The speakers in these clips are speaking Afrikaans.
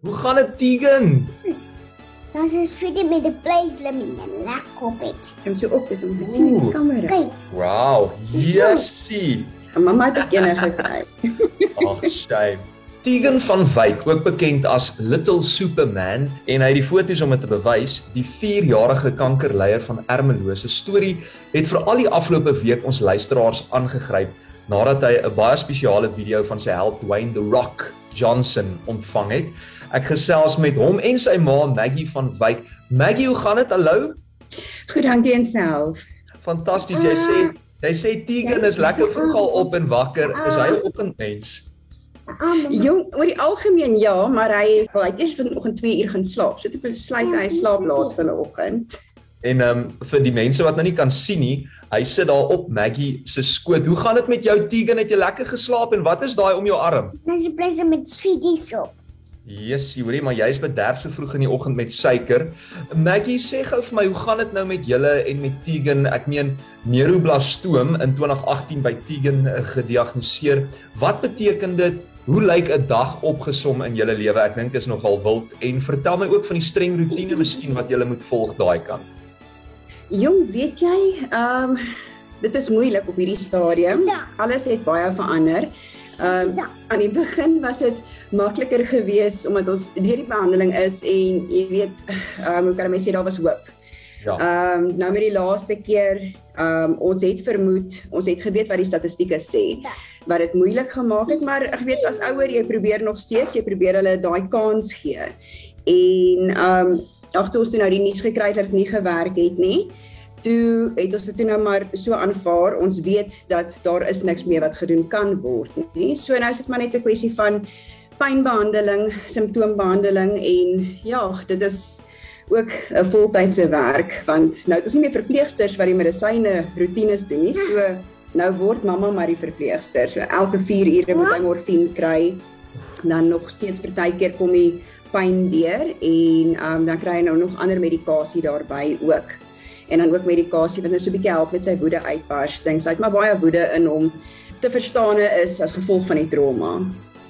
Hoe gaan dit, Tegan? Dan is sweetie met 'n pleisleming en lekker op dit. Kom so op dit om te sien in Oeh. die kamera. Kyk, Wow, yesie. Mamma het ook een gekry. Ag, shame. Tegan van Wyk, ook bekend as Little Superman, en hy het die foto's om dit te bewys, die 4-jarige kankerleier van Ermelo se storie het vir al die afgelope week ons luisteraars aangegryp nadat hy 'n baie spesiale video van sy held Dwayne The Rock Johnson ontvang het. Ek gesels met hom en sy ma Maggie van Wyk. Maggie, hoe gaan dit? Hallo? Goed, dankie en self. Fantasties. Jy sê jy sê Tegan is lekker vroeg al op en wakker. Is hy 'n oggendmens? almal. Jong, oor die algemeen ja, maar hy wel, hy het eers vanoggend 2 uur gaan slaap. So toe besluit hy slaap laat vanoggend. En ehm um, vir die mense wat nou nie kan sien nie, hy sit daar op Maggie se skoot. Hoe gaan dit met jou Tegan? Het jy lekker geslaap en wat is daai om jou arm? Dan is die pleise met sweeties op. Jessie, hoorie, maar jy's bederf so vroeg in die oggend met suiker. Maggie, sê gou vir my, hoe gaan dit nou met julle en met Tegan? Ek meen neuroblastoom in 2018 by Tegan eh, gediagnoseer. Wat beteken dit? Hoe lyk 'n dag opgesom in julle lewe? Ek dink is nogal wild en vertel my ook van die streng rotine miskien wat julle moet volg daai kant. Jong, weet jy, ehm dit is moeilik op hierdie stadium. Ja. Alles het baie verander. Ehm Ja. aan die begin was dit makliker geweest omdat ons deur die behandeling is en jy weet, ehm hoe kan ek sê daar was hoop. Ja. Ehm um, nou met die laaste keer, ehm um, ons het vermoed, ons het geweet wat die statistieke sê. Ja. Wat dit moeilik gemaak het, maar ek weet as ouer jy probeer nog steeds, jy probeer hulle daai kans gee. En ehm um, ag toe ons toe nou die nuus gekry het dat dit nie gewerk het nie. Toe het ons dit toe nou maar so aanvaar. Ons weet dat daar is niks meer wat gedoen kan word nie. So nou is dit maar net 'n kwessie van pynbehandeling, simptoombehandeling en ja, dit is ook 'n voltydse werk want nou het ons nie meer verpleegsters wat die medisyne roetines doen nie. So nou word mamma maar die verpleegster. So elke 4 ure moet hy morfine kry. Dan nog steeds partykeer kom die pyn weer en um, dan kry hy nou nog ander medikasie daarbey ook. En dan ook medikasie wat nou so 'n bietjie help met sy woede uitbarsting. Sy het maar baie woede in hom te verstaane is as gevolg van die trauma.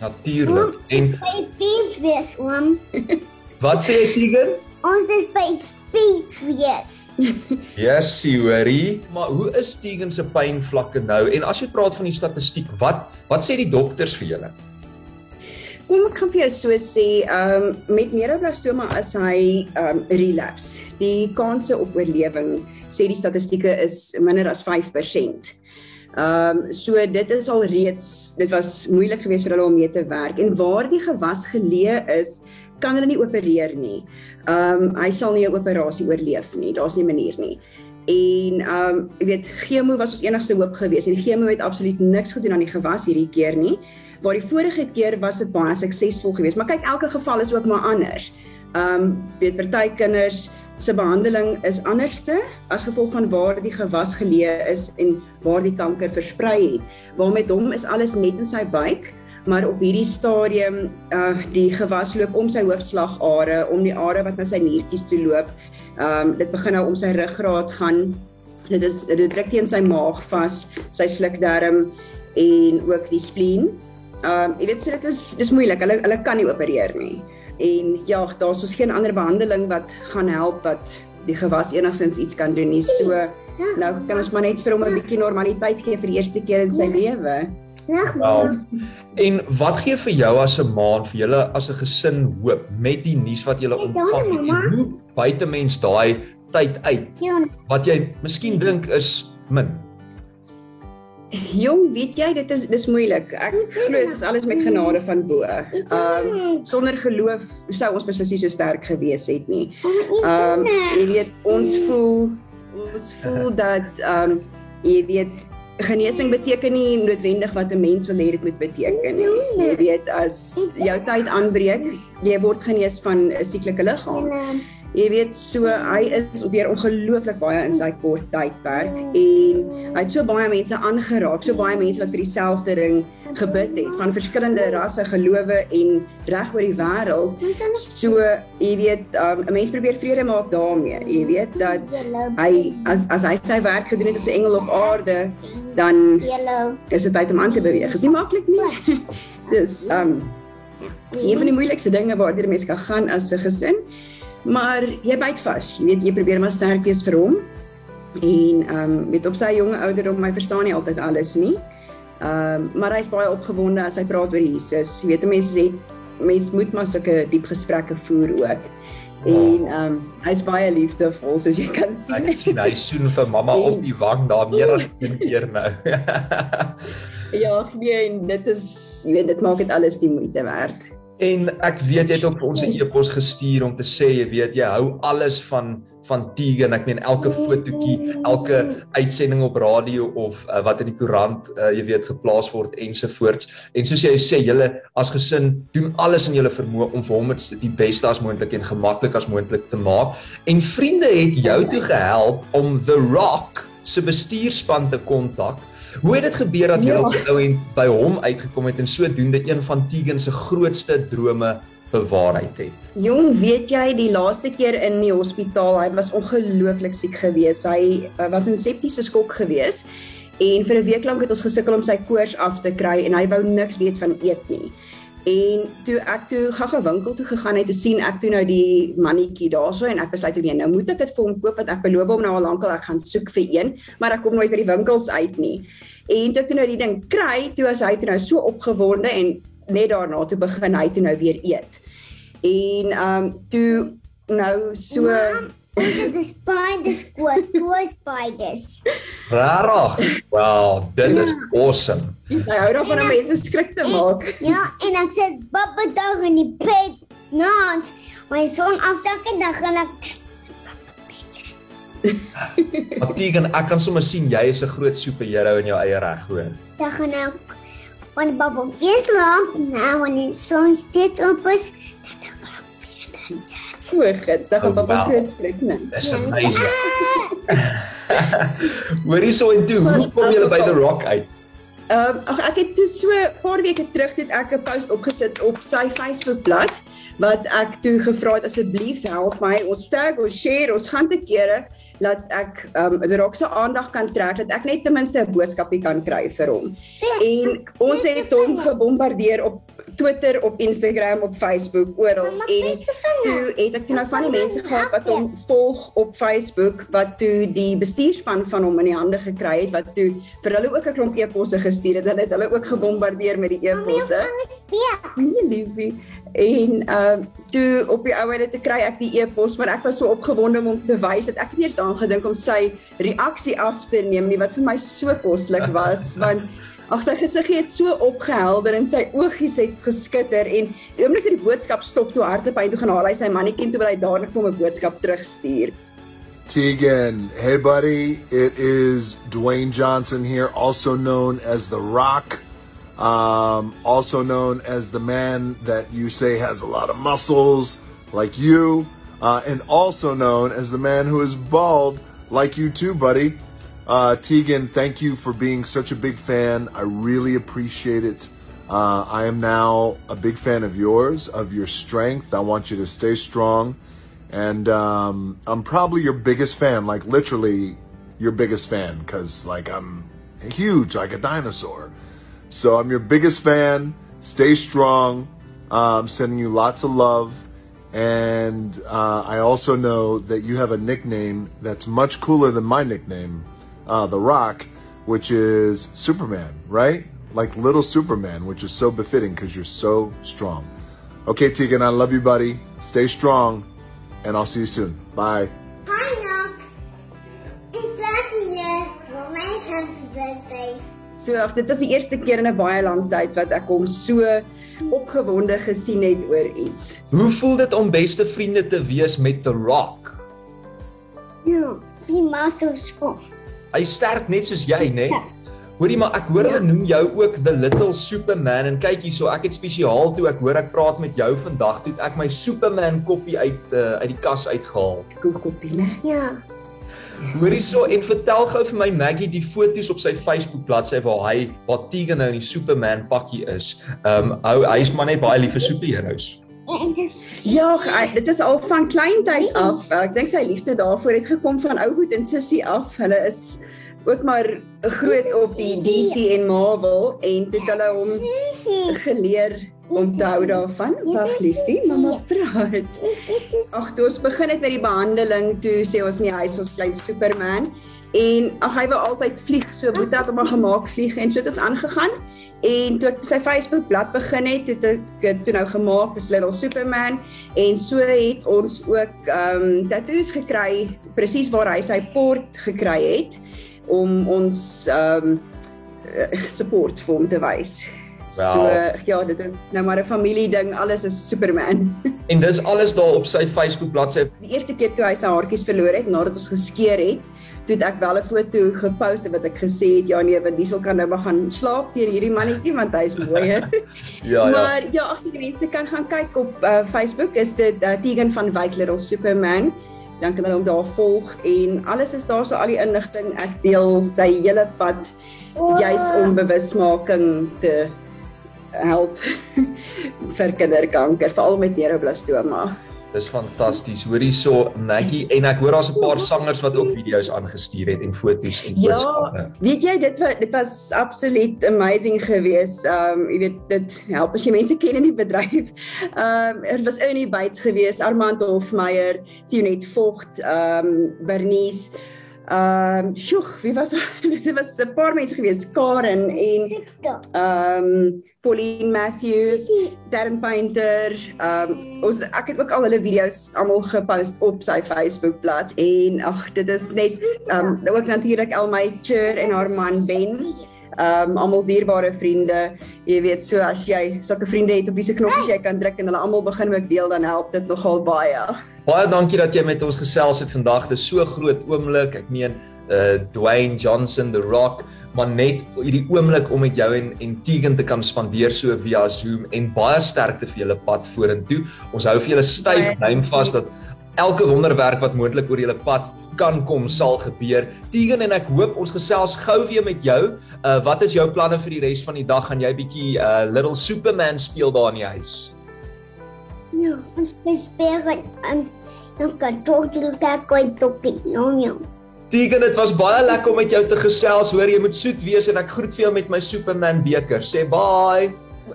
Natuurlik. En by fees wees oom. wat sê jy Tegan? Ons is by fees wees. Jessie, hoorie. Maar hoe is Tegan se pynvlakke nou? En as jy praat van die statistiek, wat wat sê die dokters vir julle? Kom ek gaan vir jou so sê, ehm um, met neuroblastoma as hy ehm um, relapse, die kanse op oorlewing sê die statistieke is minder as 5%. Ehm um, so dit is al reeds dit was moeilik geweest vir hulle om mee te werk en waar die gewas geleë is, kan hulle nie opereer nie. Ehm um, hy sal nie 'n operasie oorleef nie. Daar's nie 'n manier nie. En ehm um, jy weet chemo was ons enigste hoop geweest en chemo het absoluut niks gedoen aan die gewas hierdie keer nie waar die vorige keer was dit baie suksesvol geweest. Maar kyk, elke geval is ook maar anders. Ehm um, weet party kinders se behandeling is anderste as gevolg van waar die gewas geleë is en waar die kanker versprei het. Waar met hom is alles net in sy buik, maar op hierdie stadium uh die gewas loop om sy hoofslagare, om die are wat na sy niertjies toe loop. Um, dit begin nou om sy ruggraat gaan. Dit is dit druk teen sy maag vas, sy slukdarm en ook die spleen. Ehm um, jy weet so dit is dis moeilik. Hulle hulle kan nie opereer nie. En ja, daar's ons geen ander behandeling wat gaan help wat die gewas enigstens iets kan doen nie. So nou kan ons maar net vir hom 'n bietjie normaliteit gee vir die eerste keer in sy lewe. Nag Wel, maar. en wat gee vir jou as 'n ma en vir julle as 'n gesin hoop met die nuus wat julle Ja, ontvang het? hoe buite mens daai tyd uit Ja, wat jy miskien dink is min. Jong, weet jy, dit is dis moeilik. Ek glo dit is alles met genade van bo. Ehm um, sonder geloof sou ons beslis nie so sterk gewees het nie. Ehm um, jy weet ons voel ons voel dat ehm um, jy weet genesing beteken nie noodwendig wat 'n mens wil hê dit moet beteken nie. Jy weet as jou tyd aanbreek, jy word genees van 'n sieklike liggaam. Jy weet so hy is deur ongelooflik baie in sy kort tydperk en hy het so baie mense aangeraak, so baie mense wat vir dieselfde ding gebid het van verskillende rasse, gelowe en reg oor die wêreld. So jy weet um, 'n mens probeer vrede maak daarmee. Jy weet dat hy as as hy sy werk gedoen het as 'n engel op aarde, dan is dit tyd om aan te beweeg. Is nie maklik nie. Dis um Een van die moeilikste dinge waardeur 'n mens kan gaan as 'n gesin. Maar jy byt vas. Jy weet jy probeer maar sterk wees vir hom. En ehm um, met op sy jonge ouderdom, my verstaan nie altyd alles nie. Ehm um, maar hy's baie opgewonde as hy praat oor Jesus. Jy weet mense het mens moet maar sulke diep gesprekke voer ook. En ehm um, hy's baie liefdevol soos jy kan sien. Ek sien hy soen vir mamma en, op die wang daar meer as een keer nou. ja, nee, dit is jy weet dit maak dit alles die moeite werd. En ek weet jy het ook vir ons 'n e-pos gestuur om te sê jy weet jy hou alles van van Tegan. Ek meen elke fotootjie, elke uitsending op radio of uh, wat in die koerant uh, jy weet geplaas word ensovoorts. En soos jy sê, julle as gesin doen alles in julle vermoë om vir hom dit die beste as moontlik en gemaklik as moontlik te maak. En vriende het jou toe gehelp om The Rock se bestuurspan te kontak. Hoe het dit gebeur dat jy ja. op die ou end by hom uitgekom het en sodoende een van Tegan se grootste drome bewaarheid het. Jong, weet jy die laaste keer in die hospitaal, hy was ongelooflik siek geweest. Hy was in septiese skok geweest en vir 'n week lank het ons gesukkel om sy koors af te kry en hy wou niks weet van eet nie. En toe ek toe gaga winkel toe gegaan het, te sien ek toe nou die mannetjie daarso en ek besluit toe nee, nou moet ek dit vir hom koop want ek beloof hom nou al lankal ek gaan soek vir een, maar ek kom nooit by die winkels uit nie. En toe ek toe nou die ding kry, toe was hy toe nou so opgewonde en net daarna toe begin hy toe nou weer eet. En ehm um, toe nou so Ons het die spiders skoot, twee spiders. Rarig. Wow, dit is ja. awesome. Dis hy hou daarvan om mense skrik te maak. Ja, en ek sê babba dag in die bed. Nans, my son afsak en dan gaan ek Matigan, ek kan sommer sien jy is 'n groot superheld in jou eie reg, hoor. Dan gaan ek wanneer babbeltjies loop, nou wanneer die son steeds op is, dan gaan ek weer dan so goed. Dan gaan babbeltjies groot skrik, né? Dis amazing. Hoorie so en toe, hoe kom jy by the rock uit? Ehm um, ag ek het toe so 'n paar weke terug het ek 'n post opgesit op sy Facebook bladsy wat ek toe gevra het asseblief help my. Ons tag ons share ons gaan te kere dat ek um die rock se aandag kan trek dat ek net ten minste 'n boodskapie kan kry vir hom. En ons het hom gebombardeer op Twitter, op Instagram, op Facebook, oral en toe het ek nou van die mense gehad wat hom volg op Facebook wat toe die bestuurspan van hom in die hande gekry het wat toe vir hulle ook 'n klomp e-posse gestuur het. Hulle het hulle ook gebombardeer met die e-posse. Nee, liefie. En ehm uh, toe op die ouer te kry ek die e-pos, maar ek was so opgewonde om te wys dat ek nie eers daaraan gedink om sy reaksie af te neem nie wat vir my so koslik was want ag sy gesig het so opgehelder en sy oogies het geskitter en die oomblik dat die boodskap stop toe hardloop hy toe gaan haal hy sy mannetjie toe wil hy dadelik vir hom 'n boodskap terugstuur. Tegan, hey buddy, it is Dwayne Johnson here, also known as The Rock. Um, also known as the man that you say has a lot of muscles, like you, uh, and also known as the man who is bald, like you too, buddy. Uh, Tegan, thank you for being such a big fan. I really appreciate it. Uh, I am now a big fan of yours, of your strength. I want you to stay strong. And um, I'm probably your biggest fan, like literally your biggest fan, because like I'm huge, like a dinosaur. So I'm your biggest fan. Stay strong. Uh, I'm sending you lots of love. And uh, I also know that you have a nickname that's much cooler than my nickname, uh, The Rock, which is Superman, right? Like little Superman, which is so befitting because you're so strong. Okay, Tegan, I love you, buddy. Stay strong, and I'll see you soon. Bye. Hi, glad you're here for my happy birthday. So ag dit was die eerste keer in 'n baie lang tyd wat ek hom so opgewonde gesien het oor iets. Hoe voel dit om beste vriende te wees met The Rock? Ja, die master skof. Hy sterk net soos jy, né? Nee? Hoorie maar ek hoor hulle ja. noem jou ook the little superman en kyk hierso ek het spesiaal toe ek hoor ek praat met jou vandag toe ek my superman koppie uit uh, uit die kas uitgehaal. Cool koppie, né? Ja. Hoorie so en vertel gou vir my Maggie die foto's op sy Facebook bladsy waar hy waar Tegan nou in die Superman pakkie is. Ehm um, ou hy's maar net baie lief vir superheroes. Ja, dit is al van kleintyd af. Ek dink sy liefde daarvoor het gekom van ou goed en sussie af. Hulle is ook maar groot op die DC en Marvel en dit hulle hom geleer om te hou daarvan? Wag liefie, mamma praat. Ag, toe ons begin het met die behandeling, toe sê ons nee, hy is ons klein Superman. En ag hy wou altyd vlieg, so Boeta het hom al gemaak vlieg en so het ons aangegaan. En toe ek sy Facebook bladsy begin het, toe het ek toe nou gemaak as Little Superman en so het ons ook ehm um, tattoos gekry presies waar hy sy port gekry het om ons ehm um, support vir hom te wys. Wow. So ja, dit is nou maar 'n familie ding, alles is Superman. En dis alles daar op sy Facebook bladsy. Die eerste keer toe hy sy haartjies verloor het nadat ons geskeer het, toe het ek wel 'n foto gepost wat ek gesê het ja nee, want Diesel kan nou maar gaan slaap teen hierdie mannetjie want hy is mooi. Ja ja. Maar ja, ag die mense kan gaan kyk op uh, Facebook is dit uh, Tegan van Wyk Little Superman. Dan kan hulle hom daar volg en alles is daar so al die inligting. Ek deel sy hele pad juis om bewusmaking te help vir kinderkanker, veral met neuroblastoma. Dis fantasties. Hoor hierso Maggie en ek hoor daar's 'n paar sangers wat ook video's aangestuur het en foto's en Ja, weet jy dit was dit was absoluut amazing geweest. Um jy weet dit help as jy mense ken in die bedryf. Um er was Ernie Bates geweest, Armand Hofmeyer, Tionet Vogt, um Bernice Um, sjoe, wie was dit was 'n paar mense geweest, Karen en Victor. um Pauline Matthews. Darren Painter, um ons ek het ook al hulle video's almal gepost op sy Facebookblad en ag dit is net um ook natuurlik Elmy Chur en haar man Ben. Um almal dierbare vriende. Jy weet so as jy sulke vriende het op wie se knoppies jy kan druk en hulle almal begin ook deel dan help dit nogal baie. Baie dankie dat jy met ons gesels het vandag. Dis so groot oomblik. Ek meen uh Dwayne Johnson, The Rock, maar net hierdie oomblik om met jou en en Tegan te kan spandeer so via Zoom en baie sterkte vir julle pad vorentoe. Ons hou vir julle styf duim vas dat elke wonderwerk wat moontlik oor julle pad kan kom sal gebeur. Tegan en ek hoop ons gesels gou weer met jou. Uh wat is jou planne vir die res van die dag? Gaan jy bietjie uh Little Superman speel daar in die huis? Ja, ons speel en dan kan tot jy kyk hoe tot ek nou ja. Tegan, dit was baie lekker om met jou te gesels. Hoor, jy moet soet wees en ek groet vir jou met my Superman beker. Sê bye.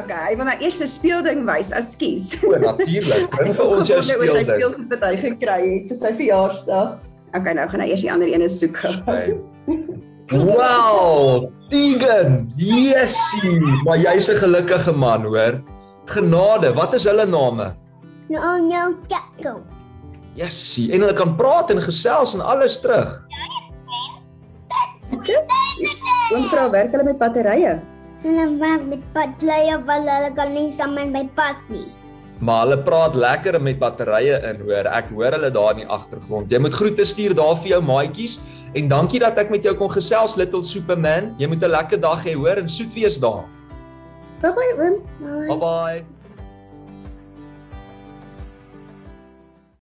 Okay, hy wil nou eers 'n speelding wys, ekskuus. O, natuurlik. Bring vir ons jou Oor sy speelding. speelgoed wat hy gekry het vir sy verjaarsdag. Okay, nou gaan hy eers die ander ene soek. Okay. Wow, Tegan. Yesie, maar jy's 'n gelukkige man, hoor. Genade, wat is hulle name? Nou nou kyk. Yesie, en hulle kan praat en gesels en alles terug. Oom vrou werk hulle met batterye. Hulle werk met padleye want hulle kan nie saam in my pad nie. Maar hulle praat lekker met batterye in, hoor. Ek hoor hulle daar in die agtergrond. Jy moet groete stuur daar vir jou maatjies en dankie dat ek met jou kon gesels, Little Superman. Jy moet 'n lekker dag hê, hoor, en soet wees daar. Bye bye. Maar Bye bye.